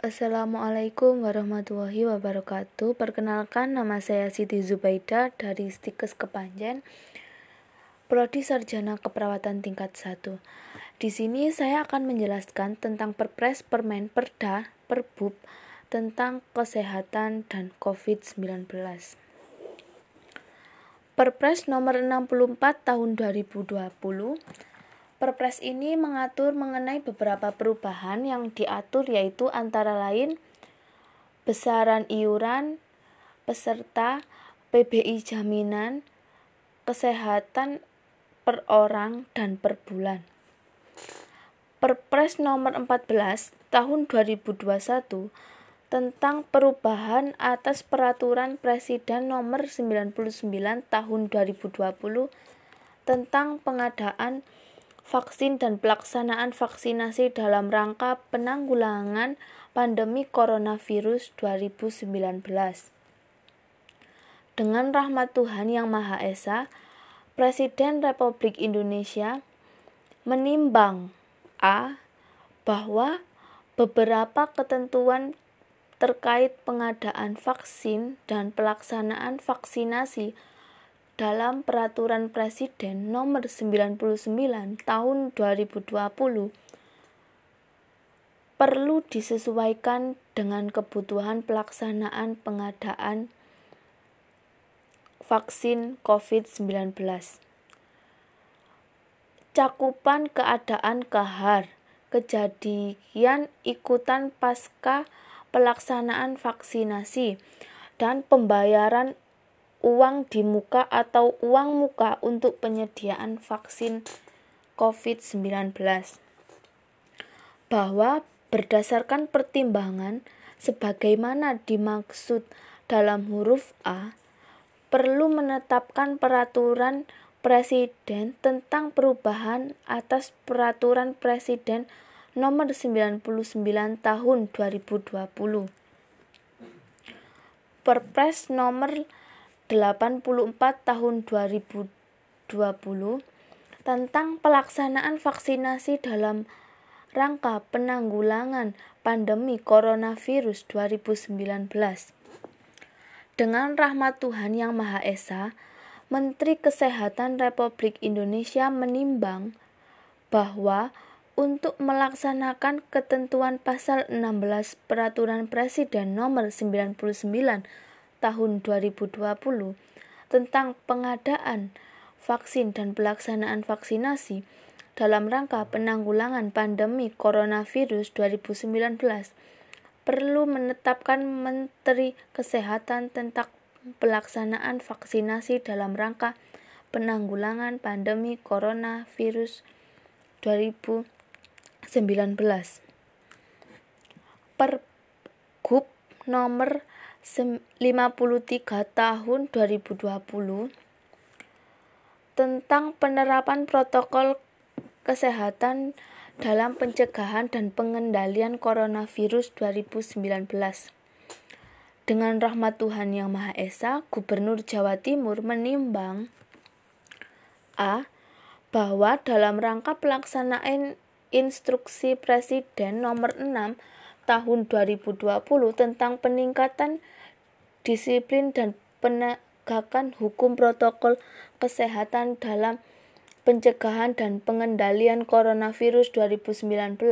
Assalamualaikum warahmatullahi wabarakatuh. Perkenalkan nama saya Siti Zubaida dari Stikes Kepanjen, Prodi Sarjana Keperawatan tingkat 1. Di sini saya akan menjelaskan tentang Perpres, Permen, Perda, Perbub tentang kesehatan dan COVID-19. Perpres nomor 64 tahun 2020 Perpres ini mengatur mengenai beberapa perubahan yang diatur yaitu antara lain besaran iuran peserta PBI jaminan kesehatan per orang dan per bulan. Perpres nomor 14 tahun 2021 tentang perubahan atas peraturan Presiden nomor 99 tahun 2020 tentang pengadaan vaksin dan pelaksanaan vaksinasi dalam rangka penanggulangan pandemi coronavirus 2019. Dengan rahmat Tuhan Yang Maha Esa, Presiden Republik Indonesia menimbang A. bahwa beberapa ketentuan terkait pengadaan vaksin dan pelaksanaan vaksinasi dalam Peraturan Presiden Nomor 99 Tahun 2020 perlu disesuaikan dengan kebutuhan pelaksanaan pengadaan vaksin COVID-19. Cakupan keadaan kahar, kejadian ikutan pasca pelaksanaan vaksinasi, dan pembayaran uang di muka atau uang muka untuk penyediaan vaksin COVID-19. Bahwa berdasarkan pertimbangan sebagaimana dimaksud dalam huruf A, perlu menetapkan peraturan Presiden tentang perubahan atas peraturan Presiden nomor 99 tahun 2020. Perpres nomor 84 tahun 2020 tentang pelaksanaan vaksinasi dalam rangka penanggulangan pandemi coronavirus 2019. Dengan rahmat Tuhan Yang Maha Esa, Menteri Kesehatan Republik Indonesia menimbang bahwa untuk melaksanakan ketentuan pasal 16 Peraturan Presiden nomor 99 tahun 2020 tentang pengadaan vaksin dan pelaksanaan vaksinasi dalam rangka penanggulangan pandemi coronavirus 2019 perlu menetapkan Menteri Kesehatan tentang pelaksanaan vaksinasi dalam rangka penanggulangan pandemi coronavirus 2019. Pergub nomor 53 tahun 2020 tentang penerapan protokol kesehatan dalam pencegahan dan pengendalian coronavirus 2019. Dengan rahmat Tuhan Yang Maha Esa, Gubernur Jawa Timur menimbang A. bahwa dalam rangka pelaksanaan instruksi Presiden nomor 6 tahun 2020 tentang peningkatan disiplin dan penegakan hukum protokol kesehatan dalam pencegahan dan pengendalian coronavirus 2019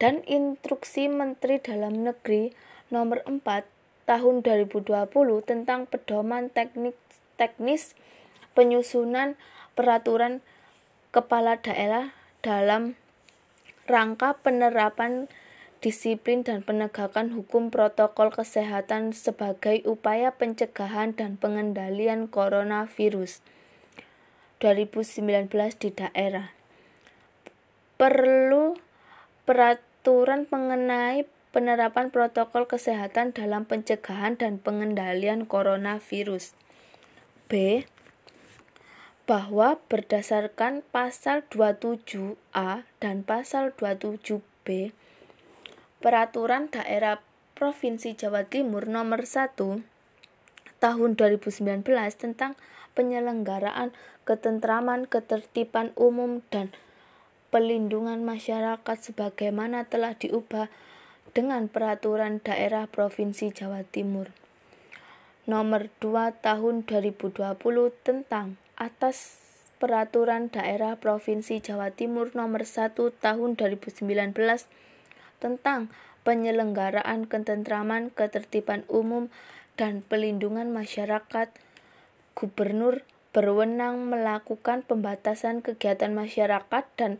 dan instruksi Menteri Dalam Negeri nomor 4 tahun 2020 tentang pedoman teknik teknis penyusunan peraturan kepala daerah dalam rangka penerapan disiplin dan penegakan hukum protokol kesehatan sebagai upaya pencegahan dan pengendalian coronavirus 2019 di daerah. Perlu peraturan mengenai penerapan protokol kesehatan dalam pencegahan dan pengendalian coronavirus. B. Bahwa berdasarkan pasal 27A dan pasal 27B Peraturan Daerah Provinsi Jawa Timur Nomor 1 Tahun 2019 tentang penyelenggaraan ketentraman, ketertiban umum dan pelindungan masyarakat sebagaimana telah diubah dengan peraturan daerah Provinsi Jawa Timur nomor 2 tahun 2020 tentang atas peraturan daerah Provinsi Jawa Timur nomor 1 tahun 2019 tentang penyelenggaraan ketentraman, ketertiban umum, dan pelindungan masyarakat, gubernur berwenang melakukan pembatasan kegiatan masyarakat dan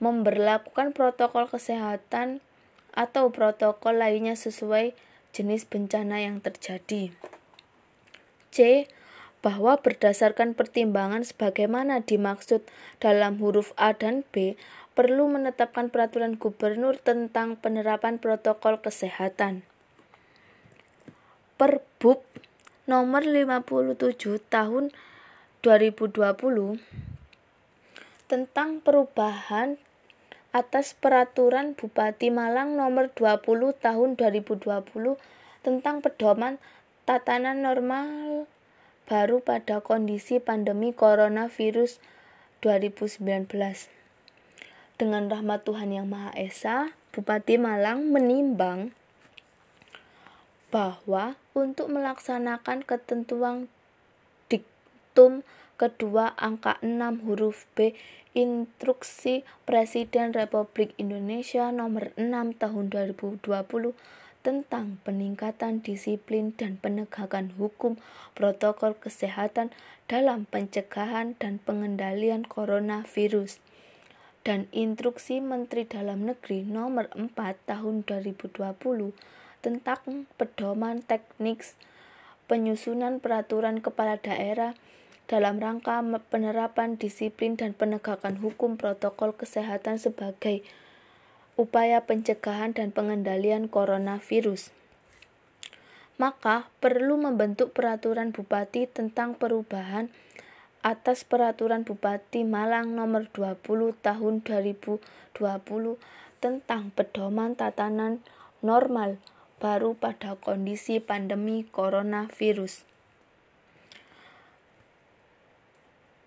memberlakukan protokol kesehatan atau protokol lainnya sesuai jenis bencana yang terjadi. C. Bahwa berdasarkan pertimbangan sebagaimana dimaksud dalam huruf A dan B, perlu menetapkan peraturan gubernur tentang penerapan protokol kesehatan. Perbub nomor 57 tahun 2020 tentang perubahan atas peraturan Bupati Malang nomor 20 tahun 2020 tentang pedoman tatanan normal baru pada kondisi pandemi coronavirus 2019. Dengan rahmat Tuhan Yang Maha Esa, Bupati Malang menimbang bahwa untuk melaksanakan ketentuan diktum kedua angka 6 huruf B Instruksi Presiden Republik Indonesia nomor 6 tahun 2020 tentang peningkatan disiplin dan penegakan hukum protokol kesehatan dalam pencegahan dan pengendalian coronavirus. Dan Instruksi Menteri Dalam Negeri Nomor 4 Tahun 2020 tentang pedoman teknik penyusunan peraturan kepala daerah dalam rangka penerapan disiplin dan penegakan hukum protokol kesehatan sebagai upaya pencegahan dan pengendalian coronavirus. Maka perlu membentuk peraturan bupati tentang perubahan atas peraturan Bupati Malang nomor 20 tahun 2020 tentang pedoman tatanan normal baru pada kondisi pandemi coronavirus.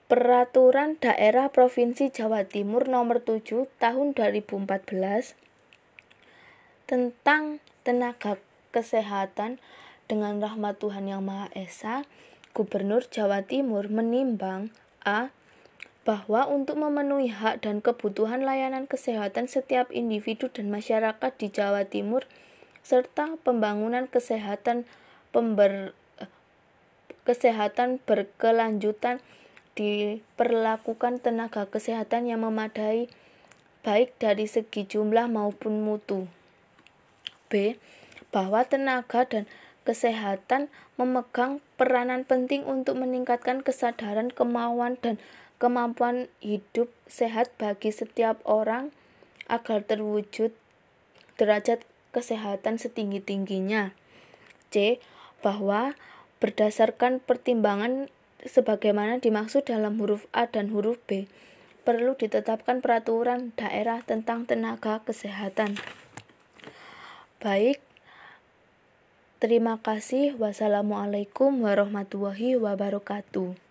Peraturan Daerah Provinsi Jawa Timur nomor 7 tahun 2014 tentang tenaga kesehatan dengan rahmat Tuhan Yang Maha Esa Gubernur Jawa Timur menimbang A. Bahwa untuk memenuhi hak dan kebutuhan layanan kesehatan setiap individu dan masyarakat di Jawa Timur serta pembangunan kesehatan pember, kesehatan berkelanjutan diperlakukan tenaga kesehatan yang memadai baik dari segi jumlah maupun mutu. B. Bahwa tenaga dan kesehatan memegang peranan penting untuk meningkatkan kesadaran, kemauan, dan kemampuan hidup sehat bagi setiap orang agar terwujud derajat kesehatan setinggi-tingginya. C. Bahwa berdasarkan pertimbangan sebagaimana dimaksud dalam huruf A dan huruf B, perlu ditetapkan peraturan daerah tentang tenaga kesehatan. Baik, Terima kasih. Wassalamualaikum warahmatullahi wabarakatuh.